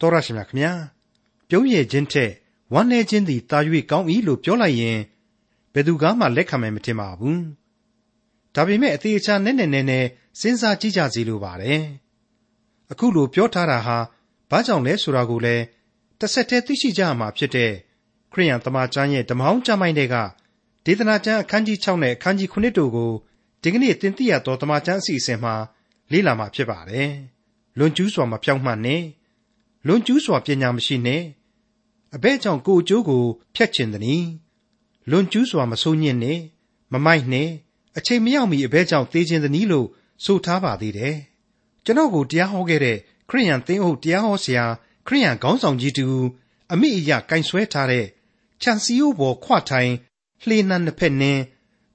တော်ရရှိမြခင်ဗျာပြုံးရည်ခြင်းထက်ဝမ်းနေခြင်းသည်တာ၍ကောင်း၏လို့ပြောလိုက်ရင်ဘယ်သူကမှလက်ခံမယ်မထင်ပါဘူးဒါပေမဲ့အသေးအချာနဲ့နဲ့နဲ့နဲ့စဉ်းစားကြည့်ကြစီလိုပါတယ်အခုလိုပြောထားတာဟာဘာကြောင့်လဲဆိုတာကိုလည်းတစ်ဆက်တည်းသိရှိကြရမှာဖြစ်တဲ့ခရိယန်တမန်ကျမ်းရဲ့ဓမ္မဟောင်းကျမ်းပိုင်းတွေကဒေသနာကျမ်းအခန်းကြီး6နဲ့အခန်းကြီး9တို့ကိုဒီကနေ့တင်ပြရသောတမန်ကျမ်းအစီအစဉ်မှာလေ့လာမှာဖြစ်ပါတယ်လွန်ကျူးစွာမပြောင်းမှတ်နဲ့ လွန်ကျူးစွာပညာမရှိနဲ့အဘဲကြောင့်ကိုအကျိုးကိုဖျက်ချင်သည်။လွန်ကျူးစွာမဆိုးညစ်နဲ့မမိုက်နဲ့အချိန်မရောက်မီအဘဲကြောင့်သေခြင်းသည်လို့ဆိုထားပါသေးတယ်။ကျွန်တော်ကိုတရားဟောခဲ့တဲ့ခရိယန်သင်းအုပ်တရားဟောဆရာခရိယန်ခေါင်းဆောင်ကြီးတူအမိအယကင်ဆွဲထားတဲ့ခြံစည်းရိုးပေါ်ခွထိုင်လှေနံနှစ်ဖက်နင်း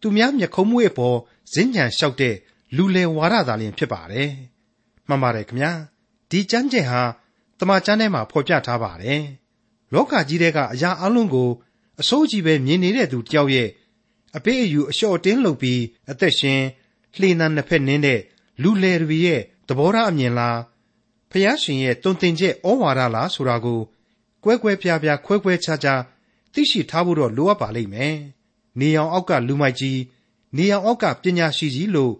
သူများမျက်ခုံးမွေးပေါ်ဇင်းညံလျှောက်တဲ့လူလေဝါဒသာလျှင်ဖြစ်ပါတယ်။မှန်ပါတယ်ခင်ဗျာ။ဒီကျမ်းကျက်ဟာ တမန်ကျမ်းထဲမှာဖော်ပြထားပါတယ်။လောကကြီးထဲကအရာအလုံးကိုအစိုးကြီးပဲမြင်နေတဲ့သူတယောက်ရဲ့အပေးအယူအလျှော့တင်းလုပ်ပြီးအသက်ရှင်လှေနံနှစ်ဖက်နင်းတဲ့လူလေတွေရဲ့သဘောထားအမြင်လားဖျားရှင်ရဲ့တုံတင်ချက်ဩဝါဒလားဆိုတာကိုကွဲကွဲပြားပြားခွဲခွဲခြားခြားသိရှိထားဖို့တော့လိုအပ်ပါလိမ့်မယ်။နေအောင်အောက်ကလူမိုက်ကြီးနေအောင်အောက်ကပညာရှိကြီးလို့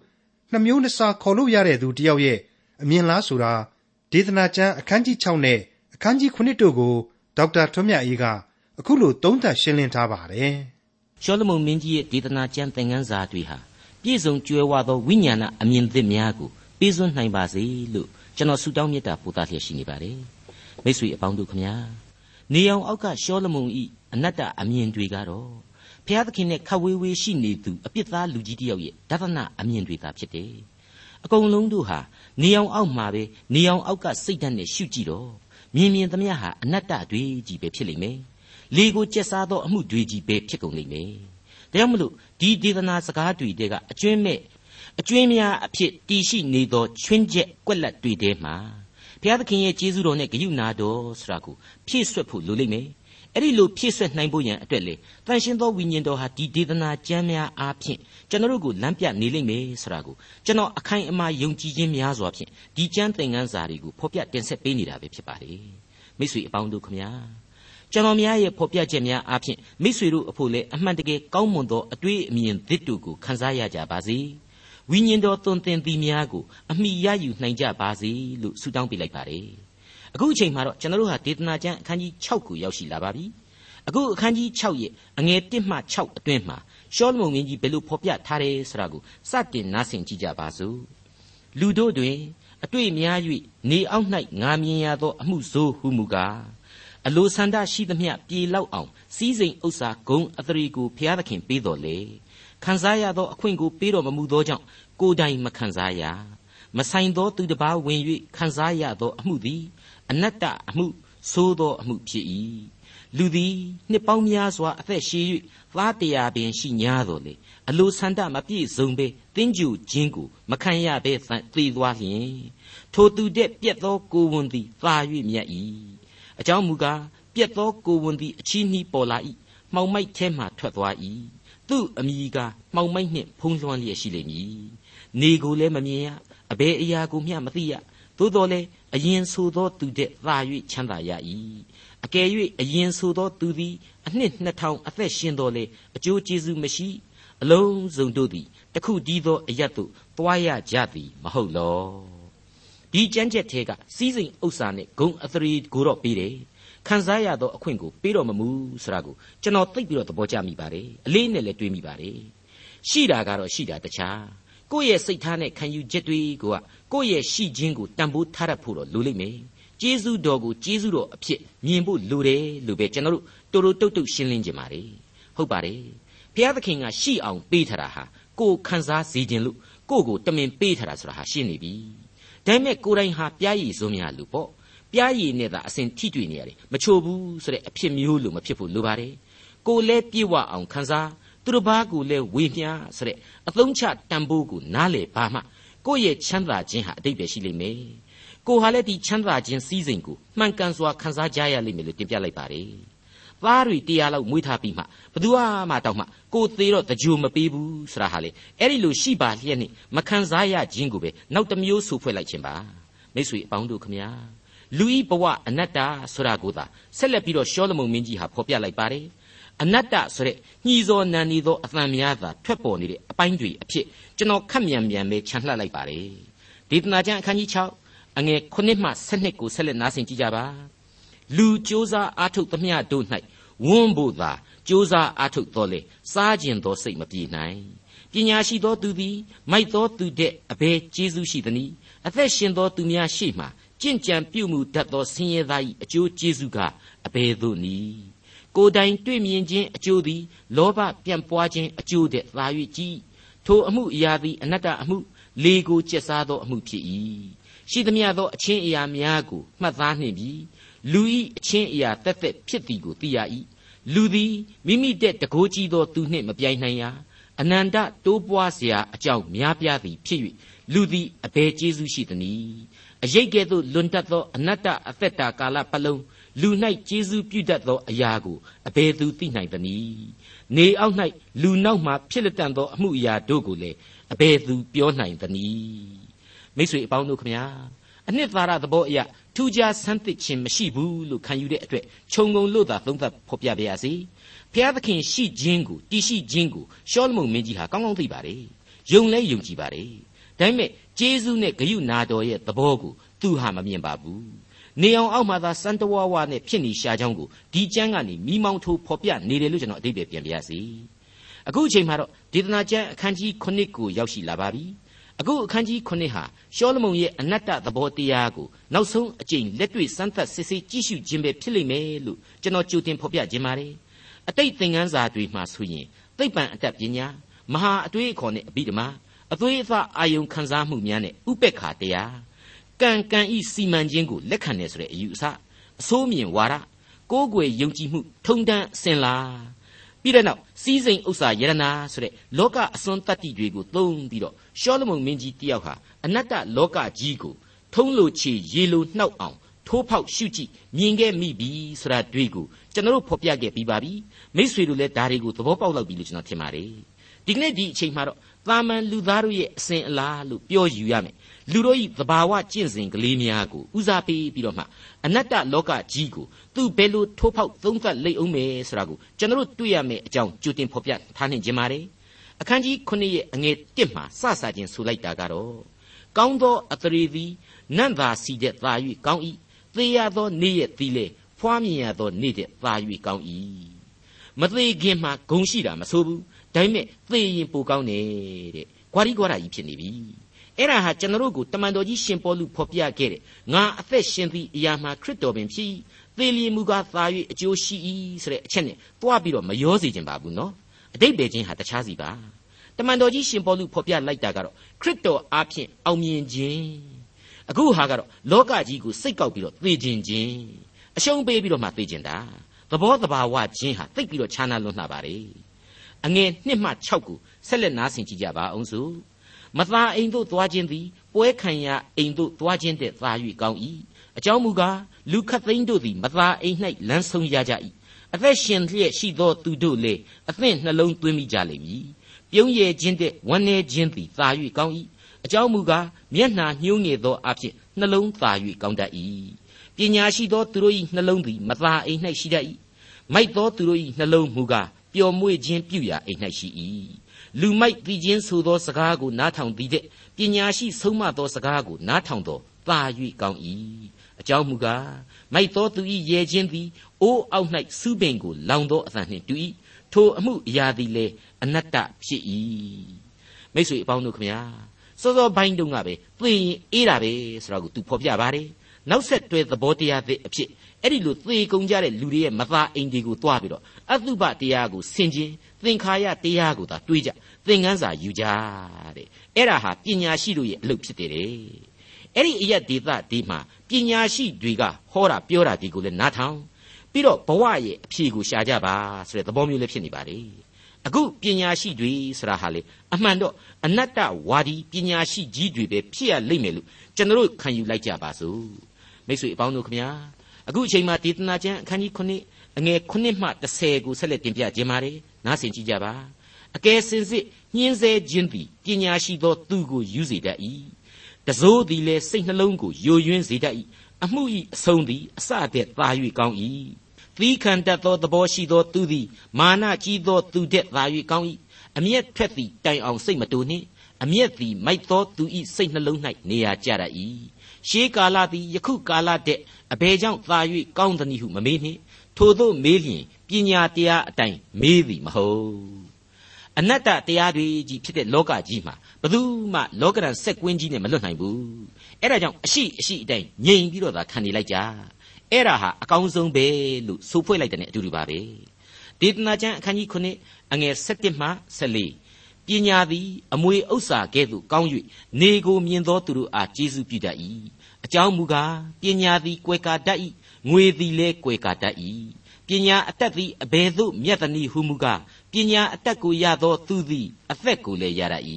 နှမျိုးနှစားခေါ်လို့ရတဲ့သူတယောက်ရဲ့အမြင်လားဆိုတာ ဒေသနာကျမ်းအခန်းကြီး6နဲ့အခန်းကြီး9တို့ကိုဒေါက်တာထွန်းမြတ်အေးကအခုလိုသုံးသပ်ရှင်းလင်းထားပါတယ်။ရှောလမုန်မင်းကြီးရဲ့ဒေသနာကျမ်းသင်ခန်းစာတွေဟာပြည့်စုံကြွယ်ဝသောဝိညာဏအမြင်သစ်များကိုပေးစွန့်နိုင်ပါစေလို့ကျွန်တော်ဆုတောင်းမေတ္တာပို့သလျက်ရှိနေပါတယ်။မိတ်ဆွေအပေါင်းတို့ခမညာနေအောင်အောက်ကရှောလမုန်ဤအနတ္တအမြင်တွေကတော့ဘုရားသခင်နဲ့ခတ်ဝေးဝေးရှိနေသူအပြစ်သားလူကြီးတယောက်ရဲ့ဒသနအမြင်တွေသာဖြစ်တယ်။ အကုန်လုံးတို့ဟာနေအောင်အောက်မှာပဲနေအောင်အောက်ကစိတ်ဓာတ်နဲ့ရှုကြည့်တော့မြင်မြင်သမျှဟာအနတ္တတွေကြီးပဲဖြစ်လိမ့်မယ်။လေကိုကျက်စားသောအမှုတွေကြီးပဲဖြစ်ကုန်လိမ့်မယ်။ဒါကြောင့်မလို့ဒီဒေသနာစကားတွေတဲကအကျွင်းမဲ့အကျွင်းများအဖြစ်တည်ရှိနေသောချွင်းချက်ကွက်လက်တွေတဲမှာဘုရားသခင်ရဲ့ကျေးဇူးတော်နဲ့ဂရုဏာတော်ဆိုတာကိုဖြည့်ဆွတ်ဖို့လိုလိမ့်မယ် အဲ့ဒီလိုဖြည့်ဆွတ်နိုင်ဖို့ရန်အတွက်လေတန်ရှင်းသောဝိညာဉ်တော်ဟာဒီဒေသနာကျမ်းများအားဖြင့်ကျွန်တော်တို့ကိုလမ်းပြနေလိမ့်မယ်ဆိုတာကိုကျွန်တော်အခိုင်အမာယုံကြည်ခြင်းများစွာဖြင့်ဒီကျမ်းသင်ခန်းစာတွေကိုဖော်ပြတင်ဆက်ပေးနေတာပဲဖြစ်ပါလေမိတ်ဆွေအပေါင်းတို့ခမညာကျွန်တော်များရဲ့ဖော်ပြချက်များအားဖြင့်မိတ်ဆွေတို့အဖို့လည်းအမှန်တကယ်ကောင်းမွန်သောအတွေ့အမြင်သစ်တို့ကိုခန်းစားရကြပါစေဝိညာဉ်တော်သွန်သင်သည်များကိုအမိရယူနိုင်ကြပါစေလို့ဆုတောင်းပေးလိုက်ပါတယ် အခုအချိန်မှာတော့ကျွန်တော်တို့ဟာဒေသနာကျမ်းအခန်းကြီး6ကိုရောက်ရှိလာပါပြီအခုအခန်းကြီး6ရဲ့အငယ်1မှ6အတွင်းမှာရှောလမုန်မင်းကြီးဘယ်လိုဖော်ပြထားတယ်ဆိုတာကိုစတင်နားဆင်ကြည့်ကြပါစို့လူတို့တွင်အတွေ့များ၍နေအောက်၌ငါမြင်ရသောအမှုဆိုးဟုမူကားအလိုဆန္ဒရှိသမျှပြေလောက်အောင်စီးစိမ်ဥစ္စာဂုံအသရေကိုဘုရားသခင်ပေးတော်လေခံစားရသောအခွင့်ကိုပေးတော်မမူသောကြောင့်ကိုယ်တိုင်မခံစားရမဆိုင်သောသူတစ်ပါးဝင်၍ခံစားရသောအမှုသည် အနတ္တအမှုသိုးသောအမှုဖြစ်၏လူသည်နှစ်ပေါင်းများစွာအသက်ရှည်၍သားတရားပင်ရှိ냐တော်လေအလိုဆန္ဒမပြည့်စုံပဲတင်းကျူခြင်းကိုမခံရဘဲသေသွားလျင်ထိုသူတဲ့ပြက်သောကိုဝန်သည်သာ၍မြတ်၏အကြောင်းမူကားပြက်သောကိုဝန်သည်အချီးနှီးပေါ်လာ၏မှောင်မိုက်ထဲမှထွက်သွား၏သူ့အမိကမှောင်မိုက်နှင့်ဖုံးလွှမ်းလျက်ရှိလိမ့်မည်နေကိုလည်းမမြင်ရအဘယ်အရာကိုမျှမသိရ သို့တော်လည်းအရင်ဆိုသောသူတဲ့သာ၍ချမ်းသာရ၏အကယ်၍အရင်ဆိုသောသူသည်အနှစ်2000အသက်ရှင်တော်လေအကျိုးကျေးဇူးမရှိအလုံးစုံတို့သည်တခုတည်းသောအရတ်သို့သွားရကြသည်မဟုတ်လောဒီကြမ်းကြက်ထဲကစီးစိမ်ဥစ္စာနဲ့ဂုံအသရေကိုတော့ပေးတယ်ခံစားရသောအခွင့်ကိုပေးတော်မမူဆိုတာကိုကျွန်တော်သိပြီးတော့သဘောကျမိပါတယ်အလေးနဲ့လည်းတွေးမိပါတယ်ရှိတာကတော့ရှိတာတခြားကိုယ့်ရဲ့စိတ်ထားနဲ့ခံယူချက်တွေကို ကကိုယ့်ရဲ့ရှိခြင်းကိုတန်ဖိုးထားရဖို့တော့လိုလိမ့်မယ်ကျေးဇူးတော်ကိုကျေးဇူးတော်အဖြစ်မြင်ဖို့လိုတယ်လို့ပဲကျွန်တော်တို့တူတူတုတ်တုတ်ရှင်းလင်းကြပါ रे ဟုတ်ပါတယ်ဘုရားသခင်ကရှိအောင်ပေးထားတာဟာကိုခံစားစေခြင်းလို့ကိုကိုတမင်ပေးထားတာဆိုတာဟာရှင်းနေပြီဒါပေမဲ့ကိုယ်တိုင်ဟာပြားရည်စိုးများလို့ပေါ့ပြားရည်နဲ့သာအစဉ်ထိတွေ့နေရတယ်မချိုဘူးဆိုတဲ့အဖြစ်မျိုးလို့မဖြစ်ဖို့လိုပါတယ်ကိုလဲပြေဝအောင်ခံစားသူတစ်ပါးကိုလည်းဝေမျှဆိုတဲ့အသုံးချတန်ဖိုးကိုနားလေပါမှ ကိုယ့်ရဲ့ချမ်းသာခြင်းဟာအတိတ်ပဲရှိလိမ့်မယ်ကိုဟာလည်းဒီချမ်းသာခြင်းစည်းစိမ်ကိုမှန်ကန်စွာခံစားကြရလိမ့်မယ်လို့တင်ပြလိုက်ပါတယ်သားတွေတရားလောက်မွေးထားပြီးမှဘသူမှတောက်မှကိုသေးတော့တကြိုမပေးဘူးဆိုတာဟာလေအဲ့ဒီလိုရှိပါလျက်နဲ့မခံစားရခြင်းကိုပဲနောက်တစ်မျိုးဆိုဖွဲ့လိုက်ခြင်းပါမိတ်ဆွေအပေါင်းတို့ခမညာလူဤဘဝအနတ္တဆိုတာကိုသာဆက်လက်ပြီးတော့ရှောလမုန်မင်းကြီးဟာဖော်ပြလိုက်ပါတယ် အနတ္တဆိုတဲ့ညှီစောနန်နေသောအသံများသာထွက်ပေါ်နေတဲ့အပိုင်းတွေအဖြစ်ကျွန်တော်ခက်မြန်မြန်ပဲခြံလှပ်လိုက်ပါတယ်ဒေသနာကျမ်းအခန်းကြီး6အငယ်9မှ12ကိုဆက်လက်နားဆင်ကြကြပါလူစ조사အားထုတ်သမျှတို့၌ဝန်းဖို့သာစ조사အားထုတ်တော်လေစားကျင်သောစိတ်မပြေနိုင်ပညာရှိသောသူသည်မိုက်သောသူတဲ့အဘယ်ကျေးဇူးရှိသနည်းအသက်ရှင်သောသူများရှိမှကြင်ကြံပြုမှုတတ်သောဆင်းရဲသား၏အကျိုးကျေးဇူးကအဘယ်သို့နည်း ကိုယ်တိုင်တွေ့မြင်ခြင်းအကျိုးသည်လောဘပြန့်ပွားခြင်းအကျိုးတဲ့သာ၍ကြီးထိုအမှုအရာသည်အနတ္တအမှုလေကိုကျက်စားသောအမှုဖြစ်၏ရှိသမျှသောအချင်းအရာများကိုမှတ်သားနှင့်ပြီးလူဤအချင်းအရာတက်တက်ဖြစ်သည်ကိုသိရ၏လူသည်မိမိတဲ့တကိုးကြီးသောသူနှင့်မပြိုင်နိုင်ရာအနန္တတိုးပွားเสียအကြောင်းများပြားသည်ဖြစ်၍လူသည်အဘယ်ကျေးဇူးရှိသနည်းအရိတ်ကဲ့သို့လွန်တတ်သောအနတ္တအသက်တာကာလပတ်လုံး လူ၌ကျေးဇူးပြုတတ်သောအရာကိုအဘယ်သူသိနိုင်သနည်းနေအောက်၌လူနောက်မှဖြစ်လက်တန်သောအမှုအရာတို့ကိုလည်းအဘယ်သူပြောနိုင်သနည်းမိတ်ဆွေအပေါင်းတို့ခမညာအနှစ်သာရသဘောအရထူးခြားဆန်းသစ်ခြင်းမရှိဘူးလို့ခံယူတဲ့အတွက်ခြုံငုံလို့သာသုံးသပ်ဖော်ပြပါရစေဖျားသခင်ရှိခြင်းကိုတည်ရှိခြင်းကိုရှောလမုန်မင်းကြီးဟာကောင်းကောင်းသိပါတယ်ယုံလဲယုံကြည်ပါတယ်ဒါပေမဲ့ဂျေဇုနဲ့ဂယုနာတော်ရဲ့သဘောကိုသူဟာမမြင်ပါဘူး နေအောင်အောက်မှာသာစံတဝါဝါနဲ့ဖြစ်နေရှာကြောင်းကိုဒီကျမ်းကနေမိမောင်းထိုးဖော်ပြနေတယ်လို့ကျွန်တော်အတိတ်ပဲပြန်ပြရစီအခုအချိန်မှာတော့ဒေသနာကျမ်းအခန်းကြီး9ကိုရောက်ရှိလာပါပြီအခုအခန်းကြီး9ဟာရှောလမုန်ရဲ့အနတ္တသဘောတရားကိုနောက်ဆုံးအကျင့်လက်တွေ့စမ်းသပ်စစ်ဆေးကြည့်ရှုခြင်းပဲဖြစ်လိမ့်မယ်လို့ကျွန်တော်ကြိုတင်ဖော်ပြခြင်းပါတယ်အတိတ်သင်ခန်းစာတွေမှာဆိုရင်သိပ္ပံအတတ်ပညာမဟာအတွေးအခေါ်နဲ့အဘိဓမ္မာအသွေးအသားအာယုံခံစားမှုများနဲ့ဥပက္ခာတရား ကံကံဤစီမံခြင်းကိုလက်ခံတယ်ဆိုတဲ့အယူအဆအစိုးမြင်ဝါဒကိုးကွယ်ယုံကြည်မှုထုံတန်းစင်လာပြီးတဲ့နောက်စီးစိမ်ဥစ္စာယရနာဆိုတဲ့လောကအစွန်းတတ္တိတွေကိုသုံးပြီးတော့ရှောလမုန်မင်းကြီးတယောက်ဟာအနတ္တလောကကြီးကိုထုံးလို့ချေရေလိုနှောက်အောင်ထိုးဖောက်ရှုကြည့်မြင်ခဲ့မိပြီဆိုတာတွေ့ကိုကျွန်တော်တို့ဖော်ပြခဲ့ပြီးပါပြီမိษွေတို့လည်းဒါတွေကိုသဘောပေါက်လောက်ပြီလို့ကျွန်တော်ထင်ပါတယ်ဒီကနေ့ဒီအချိန်မှာတော့တာမန်လူသားတို့ရဲ့အစဉ်အလာလို့ပြောယူရမယ် လူတို့ဤသဘာဝကျင့်စဉ်ကလေးများကိုဦးစားပေးပြီးတော့မှအနတ္တလောကကြီးကိုသူဘယ်လိုထိုးဖောက်သုံးသပ်လိမ့်အောင်မယ်ဆိုတာကိုကျွန်တော်တို့တွေ့ရမယ်အကြောင်းကြိုတင်ဖော်ပြထားနိုင်ခြင်းပါတယ်အခန်းကြီး9ရဲ့အငယ်1မှာစစချင်းဆိုလိုက်တာကတော့ကောင်းသောအသရေသည်နန့်သာစီတဲ့သာ၍ကောင်း၏သေရသောနေ့ရဲ့သီလေဖွားမြင်ရသောနေ့တဲ့သာ၍ကောင်း၏မသေးခင်မှာဂုံရှိတာမဆိုဘူးဒါပေမဲ့သေရင်ပိုကောင်းတယ်တဲ့။ကွာရီကွာရာကြီးဖြစ်နေပြီ။ အဲ့ဒါဟာကျွန်တော်တို့ကိုတမန်တော်ကြီးရှင်ပေါလုဖော်ပြခဲ့တဲ့ငါအသက်ရှင်သည့်အရာမှာခရစ်တော်ပင်ဖြစ်သေလျင်မူကားသာ၍အကျိုးရှိ၏ဆိုတဲ့အချက်နဲ့တွားပြီးတော့မရောစေခြင်းပါဘူးနော်။အတိတ်ပဲချင်းဟာတခြားစီပါ။တမန်တော်ကြီးရှင်ပေါလုဖော်ပြလိုက်တာကတော့ခရစ်တော်အားဖြင့်အောင်မြင်ခြင်း။အခုဟာကတော့လောကကြီးကိုစိတ်ကောက်ပြီးတော့သေခြင်းခြင်းအရှုံးပေးပြီးတော့မှသေခြင်းတာသဘောတဘာဝချင်းဟာတိတ်ပြီးတော့ခြားနာလွန်းလှပါလေ။အငယ်1မှ6ကိုဆက်လက်နားဆင်ကြကြပါအောင်စို့ မသာအိမ်သို့သွားခြင်းသည်ပွဲခံရအိမ်သို့သွားခြင်းတဲ့သာ၍ကောင်း၏အကြောင်းမူကားလူခတ်သိန်းတို့သည်မသာအိမ်၌လမ်းဆုံးရကြ၏အသက်ရှင်လျက်ရှိသောသူတို့လည်းအသင့်နှလုံးသွင်းမိကြလိမ့်မည်ပြုံးရည်ခြင်းတဲ့ဝန်းနေခြင်းသည်သာ၍ကောင်း၏အကြောင်းမူကားမျက်နှာညှိုးငယ်သောအဖြစ်နှလုံးသာ၍ကောင်းတတ်၏ပညာရှိသောသူတို့၏နှလုံးသည်မသာအိမ်၌ရှိတတ်၏မိုက်သောသူတို့၏နှလုံးမူကားပျော်မွေ့ခြင်းပြုရာအိမ်၌ရှိ၏ လူမိုက်ပြီးခြင်းဆိုသောစကားကိုနားထောင်သည်တဲ့ပညာရှိဆုံးမသောစကားကိုနားထောင်သောသာ၍ကောင်း၏အကြောင်းမူကားမိုက်သောသူ၏ရဲခြင်းသည်အိုးအောက်၌စူးပင်ကိုလောင်သောအသံနှင့်တူ၏ထိုအမှုအရာသည်လည်းအနတ္တဖြစ်၏မိတ်ဆွေအပေါင်းတို့ခမညာစောစောဘိုင်းတုန်းကပဲသိရင်အေးတာပဲဆိုတော့ကိုသူဖော်ပြပါတယ်နောက်ဆက်တွဲသဘောတရားသစ်အဖြစ်အဲ့ဒီလိုသေကုန်ကြတဲ့လူတွေရဲ့မသားအိမ်တွေကိုတွားပြီးတော့အတုပတရားကိုဆင်ခြင် သင်္ခါရတရားကိုသာတွေးကြသင်ခန်းစာယူကြတဲ့အဲ့ဒါဟာပညာရှိတို့ရဲ့အလုပ်ဖြစ်တယ်တဲ့အဲ့ဒီအရက်ဒေသဒီမှာပညာရှိတွေကဟောတာပြောတာဒီကိုလည်းနားထောင်ပြီးတော့ဘဝရဲ့အဖြေကိုရှာကြပါဆိုတဲ့သဘောမျိုးလေးဖြစ်နေပါလေအခုပညာရှိတွေဆိုတာဟာလေအမှန်တော့အနတ္တဝါဒီပညာရှိကြီးတွေပဲဖြစ်ရလိမ့်မယ်လို့ကျွန်တော်တို့ခံယူလိုက်ကြပါစို့မိတ်ဆွေအပေါင်းတို့ခမညာအခုအချိန်မှာဒေသနာကျမ်းအခန်းကြီး9အငယ်9မှ10ကိုဆက်လက်တင်ပြခြင်းပါတယ် နားဆင်ကြည့်ကြပါအကယ်စင်စစ်ညှင်းဆဲခြင်းသည်ပညာရှိသောသူကိုယူစေတတ်၏တစိုးသည်လည်းစိတ်နှလုံးကိုယိုယွင်းစေတတ်၏အမှုဤအဆုံးသည်အစတဲ့သာ၍ကောင်း၏သီးခံတတ်သောသဘောရှိသောသူသည်မာနကြီးသောသူတဲ့သာ၍ကောင်း၏အမျက်ထွက်သည်တိုင်အောင်စိတ်မတူနှင့်အမျက်သည်မိုက်သောသူဤစိတ်နှလုံး၌နေရာကျရ၏ရှေးကာလသည်ယခုကာလတဲ့အဘယ်ကြောင့်သာ၍ကောင်းသနည်းဟုမမေးနှင့် ထိုသို့မေးလျင်ပညာတရားအတိုင်းမေးသည်မဟုတ်အနတ္တတရားတွေကြီးဖြစ်တဲ့လောကကြီးမှာဘယ်သူမှလောကရန်ဆက်ကွင်းကြီးနဲ့မလွတ်နိုင်ဘူးအဲ့ဒါကြောင့်အရှိအရှိအတိုင်းငြိမ်ပြီးတော့သာခံနေလိုက်ကြအဲ့ဒါဟာအကောင်းဆုံးပဲလို့ဆိုဖွဲ့လိုက်တဲ့အတူတူပါပဲဒေသနာကျမ်းအခန်းကြီး9အငယ်7မှ14ပညာသည်အမွေဥစ္စာကဲ့သို့ကောင်း၍နေကိုမြင်သောသူတို့အားကျေးဇူးပြုတတ်၏အကြောင်းမူကားပညာသည်ကွယ်ကာတတ်၏ ငွေသည်လည်းကွယ်ကာတတ်၏ပညာအတတ်သည်အဘယ်သို့မြတ်သနည်းဟုမူကားပညာအတတ်ကိုရသောသူသည်အသက်ကိုလည်းရတတ်၏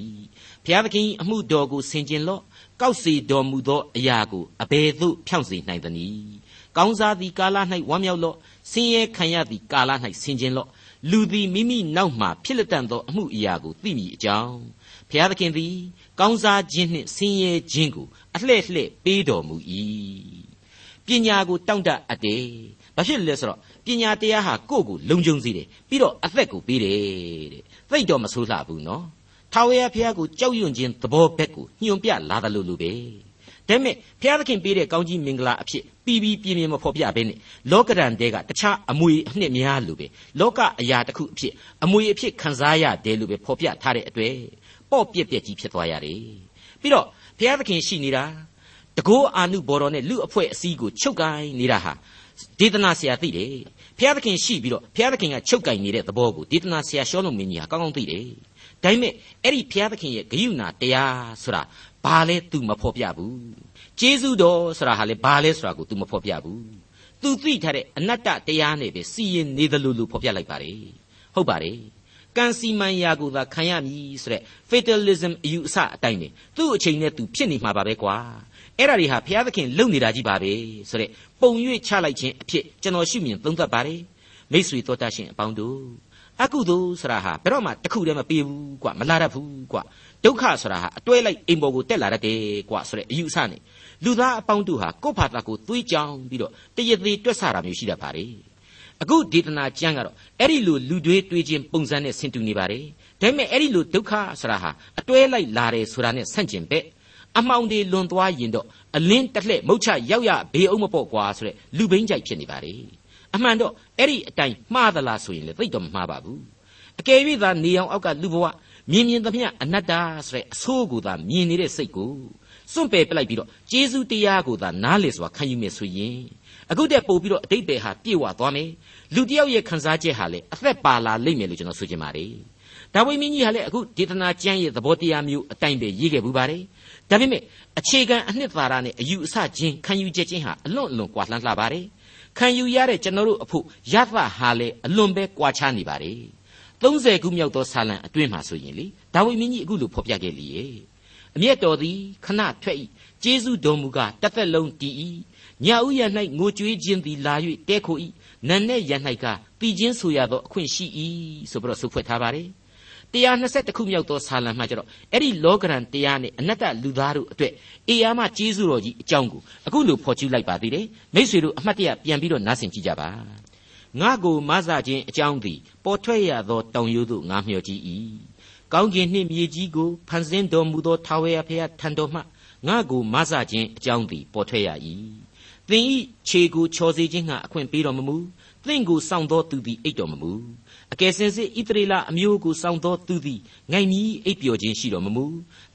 ဘုရားသခင်အမှုတော်ကိုဆင်ခြင်လော့ကောက်စီတော်မူသောအရာကိုအဘယ်သို့ဖြောင့်စေနိုင်သနည်းကောင်းစားသည်ကာလ၌ဝမ်းမြောက်လော့ဆင်းရဲခံရသည်ကာလ၌ဆင်ခြင်လော့လူသည်မိမိနောက်မှဖြစ်လက်တန်သောအမှုအရာကိုသိမိအကြောင်းဘုရားသခင်သည် ကောင်းစားခြင်းနှင့်ဆင်းရဲခြင်းကိုအလှဲ့လှဲ့ပေးတော်မူ၏ ပညာကိုတောင့်တအပ်တယ်ဘာဖြစ်လဲဆိုတော့ပညာတရားဟာကိုယ့်ကိုလုံခြုံစေတယ်ပြီးတော့အသက်ကိုပေးတယ်တဲ့သိတော့မဆိုးလှဘူးနော်ထာဝရဘုရားကိုကြောက်ရွံ့ခြင်းသဘောဘက်ကိုညွန်ပြလာတယ်လို့လိုပဲဒါပေမဲ့ဘုရားသခင်ပေးတဲ့ကောင်းကြီးမင်္ဂလာအဖြစ်ပြီးပြီးပြင်းပြင်းမဖော်ပြဘဲနဲ့လောကရန်တဲကတခြားအမွေအနှစ်များလို့ပဲလောကအရာတစ်ခုအဖြစ်အမွေအဖြစ်ခံစားရတယ်လို့ပဲဖော်ပြထားတဲ့အတွေ့ပေါ့ပြက်ပြက်ကြီးဖြစ်သွားရတယ်ပြီးတော့ဘုရားသခင်ရှိနေတာ တကောအာနုဘော်တော်နဲ့လူအဖွဲ့အစည်းကိုချုပ်ကိုင်းနေတာဟာဒေသနာဆရာသိတယ်ဘုရားသခင်ရှိပြီးတော့ဘုရားသခင်ကချုပ်ကိုင်းနေတဲ့သဘောကိုဒေသနာဆရာရှောလုံးမင်းကြီးကကောင်းကောင်းသိတယ်ဒါပေမဲ့အဲ့ဒီဘုရားသခင်ရဲ့ဂယုဏတရားဆိုတာဘာလဲ तू မဖော်ပြဘူးကျေးဇူးတော်ဆိုတာဟာလေဘာလဲဆိုတာကို तू မဖော်ပြဘူး तू သိထားတဲ့အနတ္တတရားနဲ့ပဲစီရင်နေသလိုလိုဖော်ပြလိုက်ပါတယ်ဟုတ်ပါတယ်ကံစီမံရာကိုသာခံရမည်ဆိုတဲ့ fatalism အယူအဆအတိုင်းနေသူ့အချိန်နဲ့ तू ဖြစ်နေမှာပါပဲကွာ အဲ့ဒါတွေဟာဘုရားသခင်လုပ်နေတာကြီးပါပဲဆိုတဲ့ပုံ၍ချလိုက်ခြင်းအဖြစ်ကျွန်တော်ရှုမြင်သုံးသပ်ပါတယ်မိတ်ဆွေတော်တတ်ရှင်အပေါင်းတို့အကုသိုလ်ဆိုတာဟာဘယ်တော့မှတခုတည်းမပြေဘူးကွာမလာတတ်ဘူးကွာဒုက္ခဆိုတာဟာအတွဲလိုက်အိမ်ပေါ်ကိုတက်လာတတ်တယ်ကွာဆိုတဲ့အယူအဆနဲ့လူသားအပေါင်းတို့ဟာကိုယ့်ဘာသာကိုသွေးကြောင်ပြီးတော့တရသေးတွက်ဆတာမျိုးရှိတတ်ပါတယ်အခုဒေသနာကျမ်းကတော့အဲ့ဒီလိုလူတွေးတွေးခြင်းပုံစံနဲ့ဆင်တူနေပါတယ်ဒါပေမဲ့အဲ့ဒီလိုဒုက္ခဆိုတာဟာအတွဲလိုက်လာတယ်ဆိုတာနဲ့ဆန့်ကျင်ဘက် အမှောင်တွေလွန်သွားရင်တော့အလင်းတစ်လှဲ့မုတ်ချရောက်ရဘေးအောင်မပေါ့ကွာဆိုတဲ့လူဘိန်းကြိုက်ဖြစ်နေပါလေအမှန်တော့အဲ့ဒီအတိုင်းမှားသလားဆိုရင်လည်းသိတော့မမှားပါဘူးအကယ်၍သာနေအောင်အောက်ကလူဘဝမြင်မြင်သမျှအနတ္တဆိုတဲ့အဆိုးကိုသာမြင်နေတဲ့စိတ်ကိုစွန့်ပယ်ပလိုက်ပြီးတော့ကျေးဇူးတရားကိုသာနားလေစွာခံယူမယ်ဆိုရင်အခုတည်းပို့ပြီးတော့အတိတ်ပဲဟာပြည့်ဝသွားမယ်လူတယောက်ရဲ့ခံစားချက်ဟာလေအသက်ပါလာလိမ့်မယ်လို့ကျွန်တော်ဆိုချင်ပါတယ်ဒါဝိမင်းကြီးဟာလည်းအခုဒေသနာကျမ်းရဲ့သဘောတရားမျိုးအတိုင်းပဲရေးခဲ့ဘူးပါတယ် ဒါပေမဲ့အခြေခံအနှစ်သာရနဲ့အယူအဆချင်းခံယူချက်ချင်းဟာအလွန်အလွန်ကွာလှမ်းလှပါတယ်ခံယူရတဲ့ကျွန်တော်တို့အဖို့ရသဟာလေအလွန်ပဲကွာခြားနေပါတယ်30ခုမြောက်သောဆာလံအတွင်းမှာဆိုရင်လေဒါဝိမင်းကြီးအခုလိုဖော်ပြခဲ့လေအမျက်တော်သည်ခဏထွက်၏ကျေးဇူးတော်မူကားတစ်သက်လုံးတည်၏ညဥ်ရ၌ငိုကြွေးခြင်းသည်လာ၍တဲခို၏နန်နဲ့ရ၌ကတည်ခြင်းဆိုရသောအခွင့်ရှိ၏ဆိုပြီးတော့ဆုဖွဲ့ထားပါတယ် 120ခုမြောက်သောဆာလံမှာကျတော့အဲ့ဒီလောကရန်တရားနဲ့အနတ္တလူသားတို့အတွက်အေယာမကျေးဇူးတော်ကြီးအကြောင်းကိုအခုလိုဖော်ကျူးလိုက်ပါသေးတယ်မိษွေတို့အမှတ်တရပြန်ပြီးတော့နားဆင်ကြည့်ကြပါငါကိုမဆခြင်းအကြောင်းသည်ပေါ်ထွက်ရသောတောင်ရိုးသို့ငါမျှော်ကြည့်၏ကောင်းကင်နှင့်မြေကြီးကိုဖန်ဆင်းတော်မူသောထာဝရဘုရားထံတော်မှငါကိုမဆခြင်းအကြောင်းသည်ပေါ်ထွက်ရ၏သင်ဤခြေကိုချော်စေခြင်းကအခွင့်ပေးတော်မမူသင်ကိုစောင့်တော်သူသည်အိတ်တော်မမူ အကယ်စင်စစ်ဣသရေလအမျိုးကိုစောင့်တော်သူသည်ငိုင်မီအိပ်ပျော်ခြင်းရှိတော်မမူ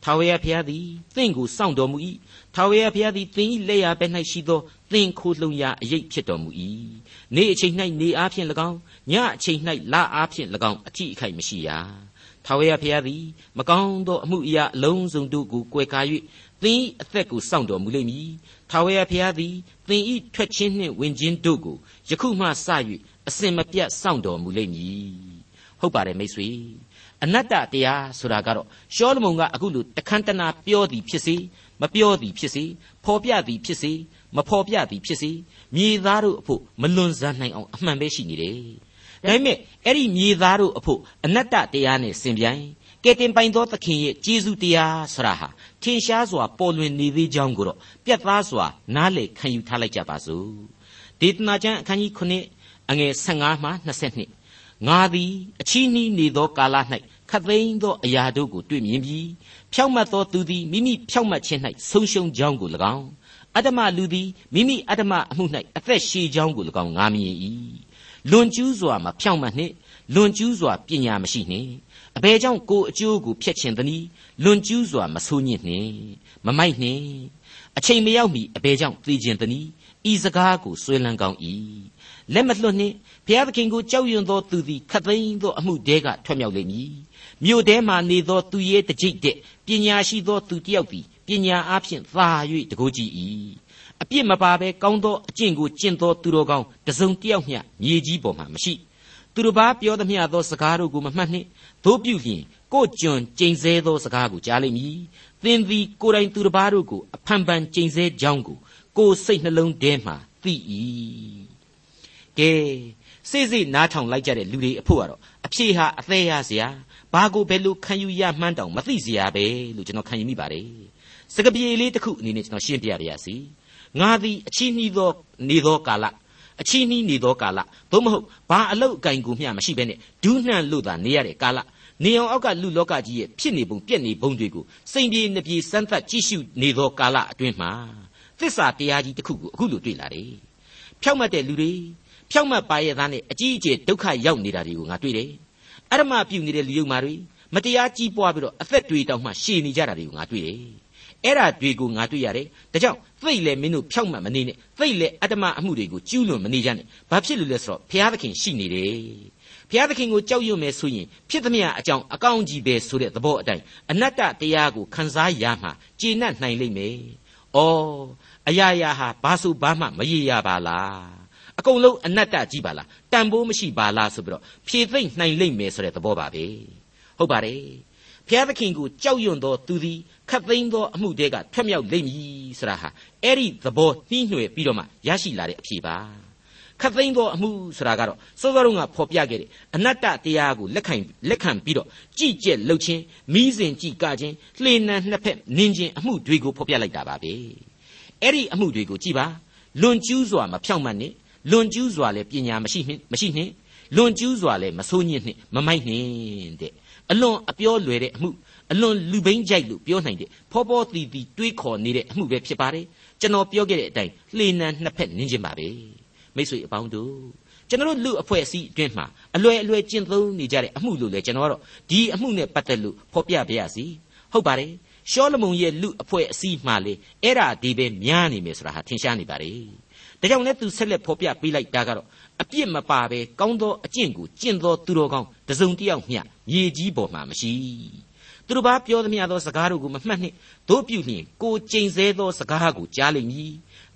ထာဝရဘုရားသည်သင်ကိုစောင့်တော်မူ၏ထာဝရဘုရားသည်သင်၏လက်ရဘက်၌ရှိသောသင်ခိုလှုံရာအရေးဖြစ်တော်မူ၏နေ့အချိန်၌နေအားဖြင့်၎င်းညအချိန်၌လအားဖြင့်၎င်းအထီးအခိုက်မရှိရထာဝရဘုရားသည်မကောင်းသောအမှုအရာအလုံးစုံတို့ကိုကွယ်ကာ၍သင်၏အသက်ကိုစောင့်တော်မူလိမ့်မည်ထာဝရဘုရားသည်သင်၏ထွက်ခြင်းနှင့်ဝင်ခြင်းတို့ကိုယခုမှစ၍ အစင်မပြတ်စောင့်တော်မူလိမ့်မည်ဟုတ်ပါတယ်မိတ်ဆွေအနတ္တတရားဆိုတာကတော့ရှောလမုန်ကအခုလိုတခမ်းတနာပြောသည်ဖြစ်စေမပြောသည်ဖြစ်စေဖော်ပြသည်ဖြစ်စေမဖော်ပြသည်ဖြစ်စေမြေသားတို့အဖို့မလွန်ဆန်းနိုင်အောင်အမှန်ပဲရှိနေတယ်ဒါပေမဲ့အဲ့ဒီမြေသားတို့အဖို့အနတ္တတရားနဲ့ဆင်ပြိုင်ကကဲတင်ပိုင်သောသခင်ရဲ့ကျေးဇူးတရားဆရာဟာထင်ရှားစွာပေါ်လွင်နေသေးကြောင်းကိုတော့ပြတ်သားစွာနားလည်ခံယူထားလိုက်ကြပါစို့ဒေသနာကျမ်းအခန်းကြီး9 အငယ်15မှ22ငါသည်အချီးနှီးနေသောကာလ၌ခတ်သိမ်းသောအရာတို့ကိုတွေ့မြင်ပြီးဖြောက်မတ်သောသူသည်မိမိဖြောက်မတ်ခြင်း၌ဆုံးရှုံးကြောင်းကို၎င်းအတ္တမလူသည်မိမိအတ္တမအမှု၌အသက်ရှည်ကြောင်းကို၎င်းငါမြင်၏လွန်ကျူးစွာမဖြောက်မတ်နှင့်လွန်ကျူးစွာပညာမရှိနှင့်အဘယ်ကြောင့်ကိုအကျိုးကိုဖျက်ချင်သနည်းလွန်ကျူးစွာမဆိုးညစ်နှင့်မမိုက်နှင့်အချိန်မရောက်မီအဘယ်ကြောင့်သိကျင်သနည်းဤစကားကိုဆွေးလန်းကောင်း၏ လက်မလွတ်နှင့်ဘုရားသခင်ကိုကြောက်ရွံ့သောသူသည်ခတ်သိမ်းသောအမှုတဲကထွက်မြောက်လိမ့်မည်မြို့ထဲမှနေသောသူရဲ့တကြိတ်တဲ့ပညာရှိသောသူတစ်ယောက်သည်ပညာအားဖြင့်သာ၍တကိုးကြည့်၏အပြစ်မပါဘဲကောင်းသောအကျင့်ကိုကျင့်သောသူတော်ကောင်းတစုံတစ်ယောက်မျှမြေကြီးပေါ်မှာမရှိသူတစ်ပါးပြောသမျှသောစကားတို့ကိုမမှတ်နှင့်တို့ပြုလျင်ကိုကြွန်ကျိန်ဆဲသောစကားကိုကြားလိမ့်မည်သင်သည်ကိုယ်တိုင်သူတစ်ပါးတို့ကိုအဖန်ဖန်ကျိန်ဆဲကြောင်းကိုကိုယ်စိတ်နှလုံးထဲမှာသိ၏ ကဲစိစိနားထောင်လိုက်ကြတဲ့လူတွေအဖို့ကတော့အဖြေဟာအသေးရစရာဘာကိုဘယ်လိုခံယူရမှန်းတောင်မသိစရာပဲလို့ကျွန်တော်ခံယူမိပါတယ်စကပြေလေးတစ်ခုအနေနဲ့ကျွန်တော်ရှင်းပြပါရစေငါသည်အချီးနှီးသောနေသောကာလအချီးနှီးနေသောကာလသို့မဟုတ်ဘာအလုတ်အကင်ကိုမျှမရှိဘဲနဲ့ဒူးနှံ့လို့သာနေရတဲ့ကာလနေအောင်အောက်ကလူလောကကြီးရဲ့ဖြစ်နေပုံပြက်နေပုံတွေကိုစိန်ပြေနှပြေစမ်းသပ်ကြည့်ရှုနေသောကာလအတွင်းမှာသစ္စာတရားကြီးတစ်ခုကိုအခုလိုတွေ့လာတယ်ဖြောက်မှတ်တဲ့လူတွေ ဖြောက်မှတ်ပါရဲ့သားနဲ့အကြီးအကျယ်ဒုက္ခရောက်နေတာတွေကိုငါတွေ့တယ်အရမပြုတ်နေတဲ့လူယုံမာတွေမတရားကြီးပွားပြီးတော့အသက်တွေတောင်မှရှည်နေကြတာတွေကိုငါတွေ့တယ်အဲ့ဒါတွေကိုငါတွေ့ရတယ်ဒါကြောင့်သိလေမင်းတို့ဖြောက်မှတ်မနေနဲ့သိလေအတ္တမအမှုတွေကိုကျူးလွန်မနေကြနဲ့ဘာဖြစ်လို့လဲဆိုတော့ဘုရားသခင်ရှိနေတယ်ဘုရားသခင်ကိုကြောက်ရွံ့မယ်ဆိုရင်ဖြစ်သမျှအကြောင်းအကောင်းကြီးပဲဆိုတဲ့သဘောအတိုင်းအနတ္တတရားကိုခံစားရမှကျေနပ်နိုင်လိမ့်မယ်။အော်အရာရာဟာဘာဆိုဘာမှမရေရပါလား။ အကုန်လုံးအနတ္တကြီးပါလား။တန်ဖိုးမရှိပါလားဆိုပြီးတော့ဖြေသိမ့်နိုင်လိမ့်မယ်ဆိုတဲ့သဘောပါပဲ။ဟုတ်ပါတယ်။ဘုရားသခင်ကိုကြောက်ရွံ့သောသူသည်ခတ်သိမ်းသောအမှုတွေကထွက်မြောက်လိမ့်မည်ဆိုတာဟာအဲ့ဒီသဘောနှီးညွှဲပြီးတော့မှရရှိလာတဲ့အဖြေပါ။ခတ်သိမ်းသောအမှုဆိုတာကတော့စောစောတုန်းကဖော်ပြခဲ့တဲ့အနတ္တတရားကိုလက်ခံလက်ခံပြီးတော့ကြည်ကျက်လှုပ်ခြင်းမိစဉ်ကြည်ကခြင်းလှေနံနှစ်ဖက်နင်းခြင်းအမှုတွေကိုဖော်ပြလိုက်တာပါပဲအဲ့ဒီအမှုတွေကိုကြည်ပါလွန်ကျူးစွာမဖြောင့်မတ်နဲ့ လွန်ကျူးစွာလည်းပညာမရှိနှင့်မရှိနှင့်လွန်ကျူးစွာလည်းမဆိုးညစ်နှင့်မမိုက်နှင့်တဲ့အလွန်အပြောလွယ်တဲ့အမှုအလွန်လူဘိန်းကြိုက်လို့ပြောနိုင်တဲ့ဖောဖောတီတီတွေးခေါ်နေတဲ့အမှုပဲဖြစ်ပါတယ်ကျွန်တော်ပြောခဲ့တဲ့အတိုင်းလှေနံနှစ်ဖက်နင်းခြင်းပါပဲမိတ်ဆွေအပေါင်းတို့ကျွန်တော်တို့လူအဖွဲ့အစည်းအတွင်းမှာအလွယ်အလွယ်ကျင့်သုံးနေကြတဲ့အမှုလို့လေကျွန်တော်ကတော့ဒီအမှုနဲ့ပတ်သက်လို့ဖော်ပြပြရစီဟုတ်ပါတယ်ရှောလမုန်ရဲ့လူအဖွဲ့အစည်းမှလေအဲ့ဒါဒီပဲများနေမယ်ဆိုတာဟာထင်ရှားနေပါတယ် ဒါကြောင့်လည်းသူဆက်လက်ဖော်ပြပေးလိုက်တာကတော့အပြစ်မပါပဲကောင်းသောအကျင့်ကိုကျင့်သောသူတော်ကောင်းတစုံတစ်ယောက်မျှမြေကြီးပေါ်မှာမရှိသူတို့ဘာပြောသမျှသောစကားတို့ကိုမမှတ်နှင့်တို့ပြုလျင်ကိုကျိန်ဆဲသောစကားကိုကြားလိမ့်မည်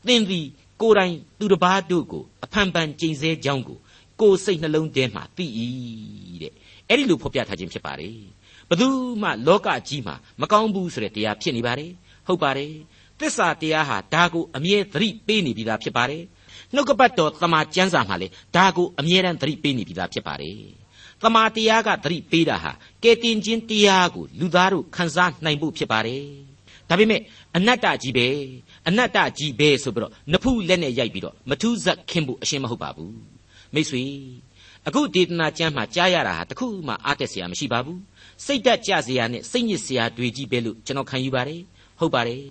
သင်သည်ကိုယ်တိုင်သူတစ်ပါးတို့ကိုအဖန်ဖန်ကြိမ်ဆဲကြောင်းကိုကိုယ်စိတ်နှလုံးထဲမှာသိ၏တဲ့အဲ့ဒီလိုဖော်ပြထားခြင်းဖြစ်ပါတယ်ဘသူမှလောကကြီးမှာမကောင်းဘူးဆိုတဲ့တရားဖြစ်နေပါတယ်ဟုတ်ပါတယ် သစ္စာတရားဟာဒါကိုအမြဲသတိပေးနေပြီးသားဖြစ်ပါတယ်နှုတ်ကပတ်တော်တမန်ကျမ်းစာမှာလေဒါကိုအမြဲတမ်းသတိပေးနေပြီးသားဖြစ်ပါတယ်တမာတရားကသတိပေးတာဟာကဲတင်ချင်းတရားကိုလူသားတို့ခံစားနိုင်ဖို့ဖြစ်ပါတယ်ဒါပေမဲ့အနတ္တကြီးပဲအနတ္တကြီးပဲဆိုပြီးတော့နဖူးလက်နဲ့ရိုက်ပြီးတော့မထူးဇက်ခင်းဖို့အရှင်းမဟုတ်ပါဘူးမိတ်ဆွေအခုဒေသနာကျမ်းမှာကြားရတာဟာတခုမှအားတက်စရာမရှိပါဘူးစိတ်တက်ကြစရာနဲ့စိတ်ညစ်စရာတွေကြီးပဲလို့ကျွန်တော်ခံယူပါတယ်ဟုတ်ပါတယ်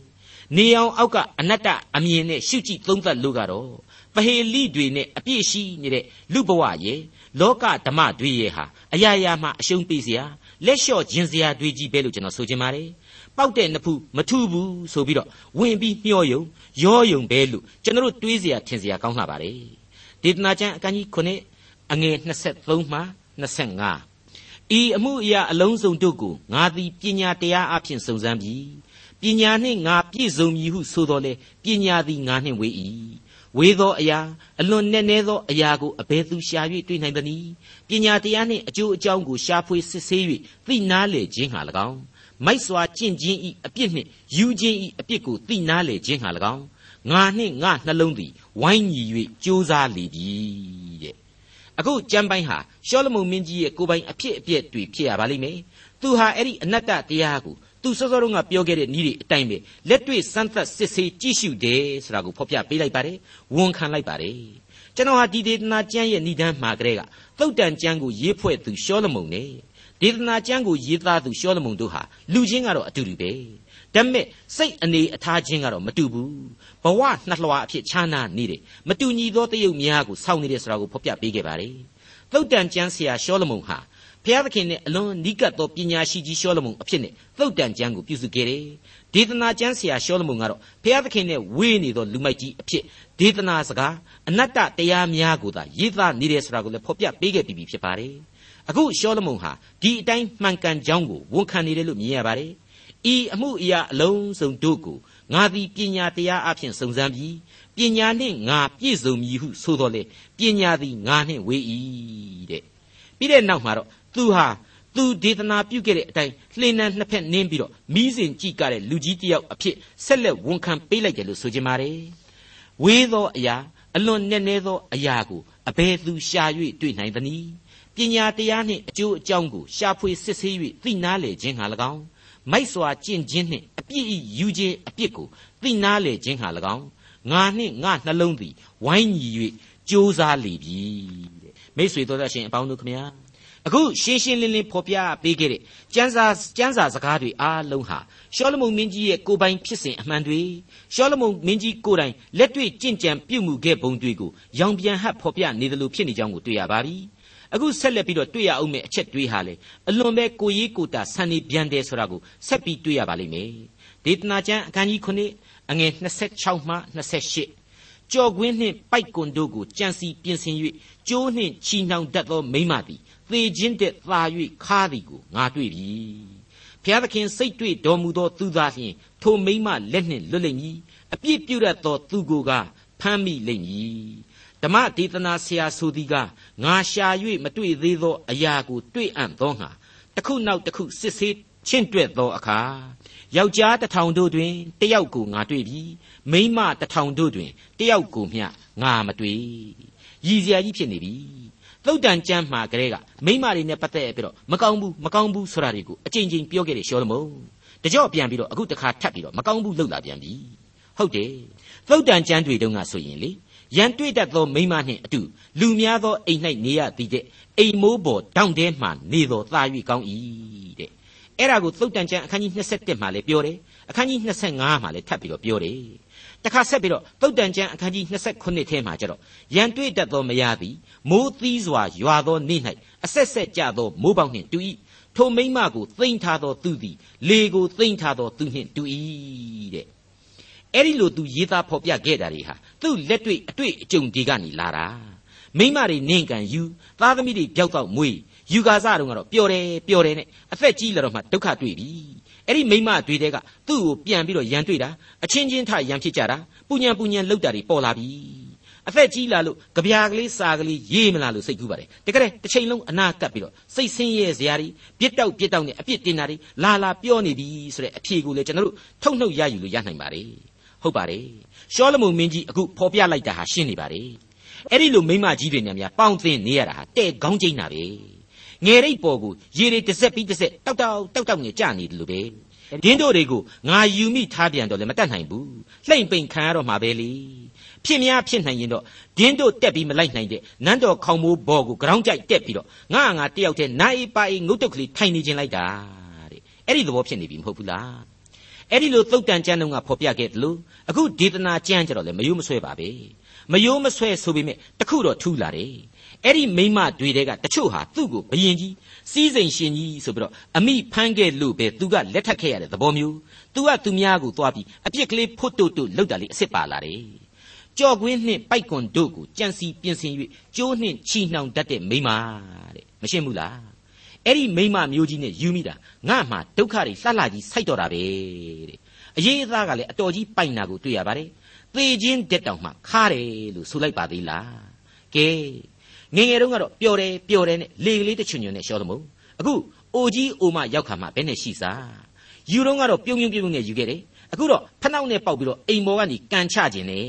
နေအောင်အောက်ကအနတ္တအမြင်နဲ့ရှုကြည့်သုံးသပ်လို့ကတော့ပဟေလိတွေနဲ့အပြည့်ရှိနေတဲ့လူဘဝရဲ့လောကဓမ္မတွေရဲ့ဟာအရာရာမှာအရှုံးပေးစရာလက်လျှော့ခြင်းစရာတွေကြီးပဲလို့ကျွန်တော်ဆိုချင်ပါတယ်ပောက်တဲ့နှဖူးမထူဘူးဆိုပြီးတော့ဝင်ပြီးမျောယုံရောယုံပဲလို့ကျွန်တော်တွေးစရာထင်စရာကောင်းလာပါတယ်ဒေသနာကျမ်းအခန်းကြီး9အငယ်23မှ25ဤအမှုအရာအလုံးစုံတို့ကိုငါသည်ပညာတရားအဖြစ်စုံစမ်းပြီး ပညာနှင့်ငါပြည့်စုံမည်ဟုဆိုတော်လေပညာသည်ငါနှင့်ဝေ၏ဝေသောအရာအလွန်နဲ့နဲသောအရာကိုအဘယ်သူရှာ၍တွေ့နိုင်သနည်းပညာတရားနှင့်အကျိုးအကြောင်းကိုရှာဖွေစစ်ဆေး၍သိနာလေခြင်းဟာ၎င်းမိုက်စွာကျင့်ခြင်းဤအပြစ်နှင့်ယူခြင်းဤအပြစ်ကိုသိနာလေခြင်းဟာ၎င်းငါနှင့်ငါနှလုံးသည်ဝိုင်းညီ၍ကြိုးစားလေပြီတဲ့အခုကျမ်းပိုင်းဟာရှောလမုန်မင်းကြီးရဲ့ကိုယ်ပိုင်အဖြစ်အပျက်တွေဖြစ်ရပါလိမ့်မယ်သူဟာအဲ့ဒီအနတ္တတရားကို သူစောစောတုန်းကပြောခဲ့တဲ့ဤတွေအတိုင်းပဲလက်တွေ့စမ်းသပ်စစ်ဆေးကြည့်ရှုတယ်ဆိုတာကိုဖော်ပြပေးလိုက်ပါတယ်ဝန်ခံလိုက်ပါတယ်ကျွန်တော်ဟာဒီဒေသနာကျမ်းရဲ့ဏ္ဍန်မှာကလေးကသုတ်တန်ကျမ်းကိုရေးဖွဲ့သူရှောလမုန်နဲ့ဒေသနာကျမ်းကိုရေးသားသူရှောလမုန်တို့ဟာလူချင်းကတော့အတူတူပဲဒါပေမဲ့စိတ်အနေအထားချင်းကတော့မတူဘူးဘဝနှလွှာအဖြစ်ခြားနာနေတယ်မတူညီသောတယုတ်များကိုစောင့်နေတဲ့ဆိုတာကိုဖော်ပြပေးခဲ့ပါတယ်သုတ်တန်ကျမ်းဆရာရှောလမုန်ဟာ ဖျားသခင်နဲ့အလွန်နီးကပ်သောပညာရှိကြီးရှောလမုန်အဖြစ်နဲ့သုတ်တန်ကျမ်းကိုပြုစုခဲ့တယ်ဒေသနာကျမ်းဆရာရှောလမုန်ကတော့ဖျားသခင်နဲ့ဝေးနေသောလူမိုက်ကြီးအဖြစ်ဒေသနာစကားအနတ္တတရားများကိုသာရေးသားနေတယ်ဆိုတာကိုလည်းဖော်ပြပေးခဲ့ပြီးပြီဖြစ်ပါတယ်အခုရှောလမုန်ဟာဒီအတိုင်းမှန်ကန်ကြောင်းကိုဝန်ခံနေတယ်လို့မြင်ရပါတယ်ဤအမှုအရာအလုံးစုံတို့ကိုငါသည်ပညာတရားအဖြစ်စုံစမ်းပြီးပညာနှင့်ငါပြည့်စုံမည်ဟုဆိုတော်လေပညာသည်ငါနှင့်ဝေး၏တဲ့ပြီးတဲ့နောက်မှာတော့ သူဟာသူဒေသနာပြုခဲ့တဲ့အတိုင်းလှေနံနှစ်ဖက်နင်းပြီးတော့မိစဉ်ကြည့်ကြတဲ့လူကြီးတယောက်အဖြစ်ဆက်လက်ဝန်ခံပေးလိုက်တယ်လို့ဆိုချင်ပါတယ်ဝေးသောအရာအလွန်နက်နဲသောအရာကိုအဘယ်သူရှာ၍တွေ့နိုင်သနည်းပညာတရားနှင့်အကျိုးအကြောင်းကိုရှာဖွေစစ်ဆေး၍သိနာလေခြင်းဟာ၎င်းမိုက်စွာကျင့်ခြင်းနှင့်အပြစ်ဤယူခြင်းအပြစ်ကိုသိနာလေခြင်းဟာ၎င်းငါနှင့်ငါနှလုံးသည်ဝိုင်းညီ၍ကြိုးစားလေပြီတဲ့မိတ်ဆွေတို့ရှင်အပေါင်းတို့ခမညာ အခုရှင်းရှင်းလင်းလင်းဖော်ပြပေးခဲ့တဲ့ကျမ်းစာကျမ်းစာစကားတွေအားလုံးဟာရှောလမုန်မင်းကြီးရဲ့ကိုယ်ပိုင်ဖြစ်စဉ်အမှန်တွေရှောလမုန်မင်းကြီးကိုယ်တိုင်လက်တွေ့ကြင်ကြံပြုမှုခဲ့ပုံတွေကိုရောင်ပြန်ဟပ်ဖော်ပြနေတယ်လို့ဖြစ်နေကြောင်းကိုတွေ့ရပါပြီအခုဆက်လက်ပြီးတော့တွေ့ရအောင်မယ့်အချက်တွေးဟာလေအလွန်ပဲကိုရေးကိုတာဆန်နေပြန်တယ်ဆိုတာကိုဆက်ပြီးတွေ့ရပါလိမ့်မယ်ဒေသနာကျမ်းအခန်းကြီး9အငယ်26မှ28ကြော်ကွင်းနှင့်ပိုက်ကွန်တို့ကိုကြံစီပြင်ဆင်၍ကျိုးနှင့်ချီနှောင်တတ်သောမိမသည် သေခြင်းတဲ့သာ၍ခါသည်ကိုငါတွေ့ပြီဘုရားသခင်စိတ်တွေ့တော်မူသောသူသာလျှင်ထိုမိမလက်နှင့်လွတ်လိမ့်မည်အပြစ်ပြုရသောသူကိုကဖမ်းမိလိမ့်မည်ဓမ္မဒေသနာဆရာဆိုသည်ကငါရှာ၍မတွေ့သေးသောအရာကိုတွေ့အံ့သောငါတစ်ခုနောက်တစ်ခုစစ်ဆေးချင့်တွက်သောအခါယောက်ျားတစ်ထောင်တို့တွင်တယောက်ကိုငါတွေ့ပြီမိန်းမတစ်ထောင်တို့တွင်တယောက်ကိုမျှငါမတွေ့ရည်စရာကြီးဖြစ်နေပြီ သုတ်တန်ကျမ်းမှာကလေးကမိမတွေနဲ့ပတ်သက်ပြီးတော့မကောင်းဘူးမကောင်းဘူးဆိုတာတွေကိုအကြိမ်ကြိမ်ပြောခဲ့တဲ့ရှောလမုန်တကြော့ပြန်ပြီးတော့အခုတခါထပ်ပြီးတော့မကောင်းဘူးလှုပ်လာပြန်ပြီဟုတ်တယ်သုတ်တန်ကျမ်းတွေတုန်းကဆိုရင်လေရန်တွေ့တတ်သောမိမနှင့်အတူလူများသောအိမ်၌နေရသည်တဲ့အိမ်မိုးပေါ်တောင့်တဲမှနေတော်သာ၍ကောင်း၏တဲ့အဲ့ဒါကိုသုတ်တန်ကျမ်းအခန်းကြီး27မှာလည်းပြောတယ်အခန်းကြီး25မှာလည်းထပ်ပြီးတော့ပြောတယ် တခါဆက်ပြီးတော့သုတ်တန်ကျမ်းအခန်းကြီး29ထဲမှာကျတော့ရန်တွေ့တတ်သောမယားသည်မိုးသီးစွာရွာသောနေ့၌အဆက်ဆက်ကြသောမိုးပေါက်နှင့်တူ၏ထိုမိမကိုသိမ့်ထားသောသူသည်လေကိုသိမ့်ထားသောသူနှင့်တူ၏တဲ့အဲ့ဒီလိုသူရေးသားဖော်ပြခဲ့တာတွေဟာသူ့လက်တွေ့အတွေ့အကြုံတွေကနေလာတာမိမတွေနင့်ကန်ယူသားသမီးတွေပြောက်တော့မွေးယူကာစတုန်းကတော့ပျော်တယ်ပျော်တယ်နဲ့အသက်ကြီးလာတော့မှဒုက္ခတွေ့ပြီ အဲ့ဒီမိမတွေတဲ့ကသူ့ကိုပြန်ပြီးတော့ရန်တွေ့တာအချင်းချင်းထရန်ဖြစ်ကြတာပူညံပူညံလောက်တာတွေပေါ်လာပြီအသက်ကြီးလာလို့ကြပြာကလေးစာကလေးရေးမလားလို့စိတ်ကူးပါတယ်တကယ်တစ်ချိန်လုံးအနာကပ်ပြီးတော့စိတ်ဆင်းရဲစရာတွေပြစ်တောက်ပြစ်တောက်နဲ့အပြစ်တင်တာတွေလာလာပြောနေပြီဆိုတဲ့အဖြေကိုလည်းကျွန်တော်တို့ထုတ်နှုတ်ရယူလို့ရနိုင်ပါတယ်ဟုတ်ပါတယ်ရှောလမုန်မင်းကြီးအခုဖော်ပြလိုက်တာဟာရှင်းနေပါတယ်အဲ့ဒီလိုမိမကြီးတွေနဲ့များပေါင်းသင်းနေရတာဟာတဲ့ခေါင်းကျိန်းတာပဲ ငယ်ရိပ်ပေါ်ကိုရေတွေတစ်ဆက်ပြီးတစ်ဆက်တောက်တောက်တောက်တောက်ငယ်ကြနေတယ်လို့ပဲဒင်းတို့တွေကိုငါယူမိထားပြန်တော့လည်းမတတ်နိုင်ဘူးလှိမ့်ပိန်ခံရတော့မှာပဲလေဖြစ်များဖြစ်နိုင်ရင်တော့ဒင်းတို့တက်ပြီးမလိုက်နိုင်တဲ့နန်းတော်ခေါင်မိုးဘော်ကိုကြောင်းကြိုက်တက်ပြီးတော့ငါငါတယောက်တည်းနိုင်ပါငုတ်တုတ်ကလေးထိုင်နေခြင်းလိုက်တာတဲ့အဲ့ဒီသဘောဖြစ်နေပြီမဟုတ်ဘူးလားအဲ့ဒီလိုသုတ်တန်ကျမ်းတော့ကဖော်ပြခဲ့တယ်လို့အခုဒေသနာကျမ်းကြတော့လေမယိုးမဆွဲပါပဲမယိုးမဆွဲဆိုပေမဲ့တခုတော့ထူးလာတယ် အဲ့ဒီမိမတွေတဲကတချို့ဟာသူ့ကိုဘယင်ကြီးစီးစိမ်ရှင်ကြီးဆိုပြီးတော့အမိဖမ်းခဲ့လို့ပဲသူကလက်ထပ်ခဲ့ရတဲ့သဘောမျိုးသူကသူများကိုသွားပြီးအပြစ်ကလေးဖွတ်တုတ်တုတ်လောက်တာလေးအစ်စ်ပါလာတယ်ကြော်ကွင်းနှင့်ပိုက်ကွန်တို့ကိုကြံစီပြင်ဆင်၍ကျိုးနှင့်ချီနှောင်တတ်တဲ့မိမတဲ့မရှင်းဘူးလားအဲ့ဒီမိမမျိုးကြီးနဲ့ယူမိတာငါ့မှာဒုက္ခတွေလှလှကြီးစိုက်တော်တာပဲတဲ့အရေးအသားကလည်းအတော်ကြီးပိုက်နာကိုတွေ့ရပါတယ်သေခြင်းတက်တောင်မှခါတယ်လို့ဆိုလိုက်ပါသေးလားကဲ ငငယ်တုန်းကတော့ပျော်တယ်ပျော်တယ်နဲ့လေကလေးတစ်ချွန်ချွန်နဲ့ရှောသမို့အခုအိုကြီးအိုမရောက်ခါမှဘယ်နဲ့ရှိစားယူတော့ကတော့ပြုံးပြုံးပြုံးနဲ့ယူခဲ့တယ်အခုတော့ဖနှောက်နဲ့ပေါက်ပြီးတော့အိမ်ပေါ်ကနေကန်ချခြင်းနဲ့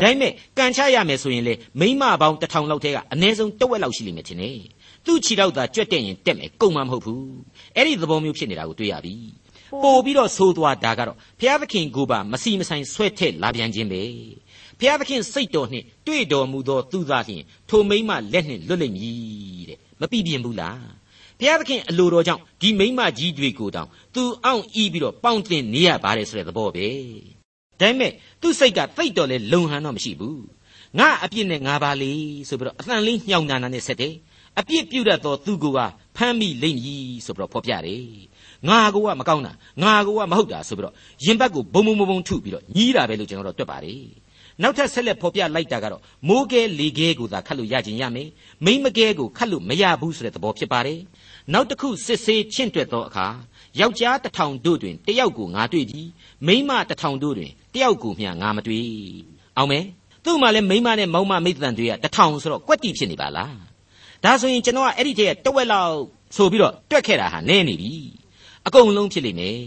ဒါပေမဲ့ကန်ချရမယ်ဆိုရင်လေမိမပေါင်းတစ်ထောင်လောက်ထဲကအနည်းဆုံးတဝက်လောက်ရှိလိမ့်မယ်ထင်တယ်သူ့ခြေထောက်သာကြွက်တဲ့ရင်တက်မယ်ကုန်မှာမဟုတ်ဘူးအဲ့ဒီသဘောမျိုးဖြစ်နေတာကိုတွေ့ရပြီပို့ပြီးတော့ဆိုးသွားတာကတော့ဘုရားသခင်ကိုပါမစီမဆိုင်ဆွဲထက်လာပြန်ခြင်းပဲ ဘုရားသခင်စိတ်တော်နှင့်တွေ့တော်မူသောသူသားလျှင်ထိုမိမလက်နှင့်လွတ်လိမ့်မည်တဲ့မပြပြင်းဘူးလားဘုရားသခင်အလိုတော်ကြောင့်ဒီမိမကြီးတွေကိုတောင်သူအောင်ဤပြီးတော့ပေါင်းတင်နေရပါတယ်ဆိုတဲ့သဘောပဲဒါပေမဲ့သူ့စိတ်ကသိတ်တော်လဲလုံဟန်တော့မရှိဘူးငါအပြစ်နဲ့ငါပါလေဆိုပြီးတော့အသံလေးညှောင်နာနာနဲ့ဆက်တယ်အပြစ်ပြုတတ်သောသူကဖမ်းမိလိမ့်မည်ဆိုပြီးတော့ဖော်ပြတယ်ငါကမကောင်းတာငါကမဟုတ်တာဆိုပြီးတော့ရင်ဘတ်ကိုဘုံဘုံဘုံထုပြီးတော့ညီးတာပဲလို့ကျွန်တော်တို့တွက်ပါတယ် နောက်ထပ်ဆက်လက်ဖော်ပြလိုက်တာကတော့မိုးကဲလေကဲကိုသာခတ်လို့ရခြင်းရမယ်မိမကဲကိုခတ်လို့မရဘူးဆိုတဲ့သဘောဖြစ်ပါတယ်နောက်တစ်ခုစစ်ဆေးချင့်တွက်သောအခါယောက်ျားတစ်ထောင်တို့တွင်တယောက်ကိုငါတွေ့ပြီမိန်းမတစ်ထောင်တို့တွင်တယောက်ကိုမျှငါမတွေ့အောင်မယ်သူ့မှာလည်းမိန်းမနဲ့မောင်မမိတ်တန်တွေကတစ်ထောင်ဆိုတော့ကွက်တီဖြစ်နေပါလားဒါဆိုရင်ကျွန်တော်ကအဲ့ဒီတည်းကတဝက်လောက်ဆိုပြီးတော့တွက်ခဲ့တာဟာနည်းနေပြီအကုန်လုံးဖြစ်လိမ့်မယ်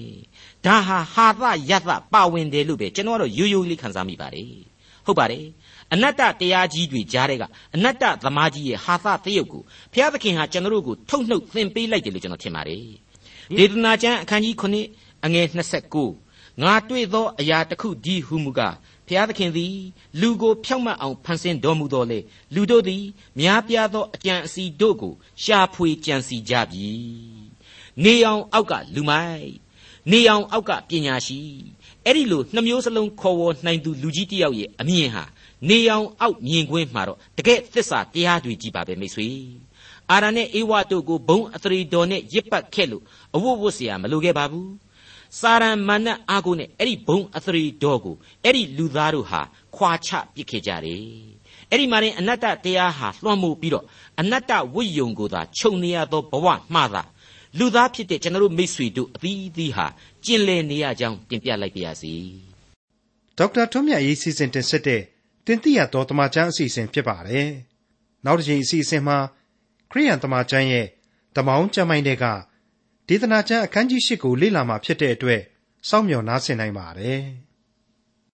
ဒါဟာဟာသယသပါဝင်တယ်လို့ပဲကျွန်တော်ကတော့ရိုးရိုးလေးခံစားမိပါတယ် ဟုတ်ပါတယ်အနတ္တတရားကြီးတွေကြားတဲ့ကအနတ္တသမားကြီးရဲ့ဟာသတရုပ်ကိုဘုရားသခင်ဟာကျွန်တော်တို့ကိုထုတ်နှုတ်သင်ပေးလိုက်တယ်လို့ကျွန်တော်ထင်ပါတယ်ဒေသနာကျမ်းအခန်းကြီး9အငယ်29ငါတွေ့သောအရာတစ်ခုဒီဟုမူကားဖျားသခင်သည်လူကိုဖြောက်မတ်အောင်ဖန်ဆင်းတော်မူတော်လေလူတို့သည်များပြားသောအကြံအစီတို့ကိုရှာဖွေကြံစီကြပြီနေအောင်အောက်ကလူမိုက်နေအောင်အောက်ကပညာရှိ အဲ့ဒီလိုနှမျိုးစလုံးခေါ်ဝေါ်နိုင်သူလူကြီးတယောက်ရဲ့အမြင်ဟာနေအောင်အောက်မြင်ကွင်းမှာတော့တကယ်သစ္စာတရားတွေကြီးပါပဲမိတ်ဆွေအာရနဲ့အေဝါတို့ကိုဘုံအသရေတော်နဲ့ရစ်ပတ်ခဲ့လို့အဝတ်ဝတ်เสียမလိုခဲ့ပါဘူးစာရန်မာနအာကိုနဲ့အဲ့ဒီဘုံအသရေတော်ကိုအဲ့ဒီလူသားတို့ဟာခွာချပစ်ခဲ့ကြတယ်အဲ့ဒီမှာရင်အနတ္တတရားဟာလွှမ်းမိုးပြီးတော့အနတ္တဝိယုံကိုသာခြုံနေရသောဘဝမှသာ လူသားဖြစ်တဲ့ကျွန်တော်တို့မိษွေတို့အသီးသီးဟာကျင်လည်နေရကြောင်းတင်ပြလိုက်ပါရစေဒေါက်တာထွန်းမြတ်ရေးစီစဉ်တင်ဆက်တဲ့တင်ပြတော်တမချန်းအစီအစဉ်ဖြစ်ပါတယ်နောက်တစ်ချိန်အစီအစဉ်မှာခရိယန်တမချန်းရဲ့တမောင်းကျမ်းပိုင်းတွေကဒေသနာကျမ်းအခန်းကြီး၈ကိုလေ့လာမှာဖြစ်တဲ့အတွက်စောင့်မျှော်နားဆင်နိုင်ပါတယ်။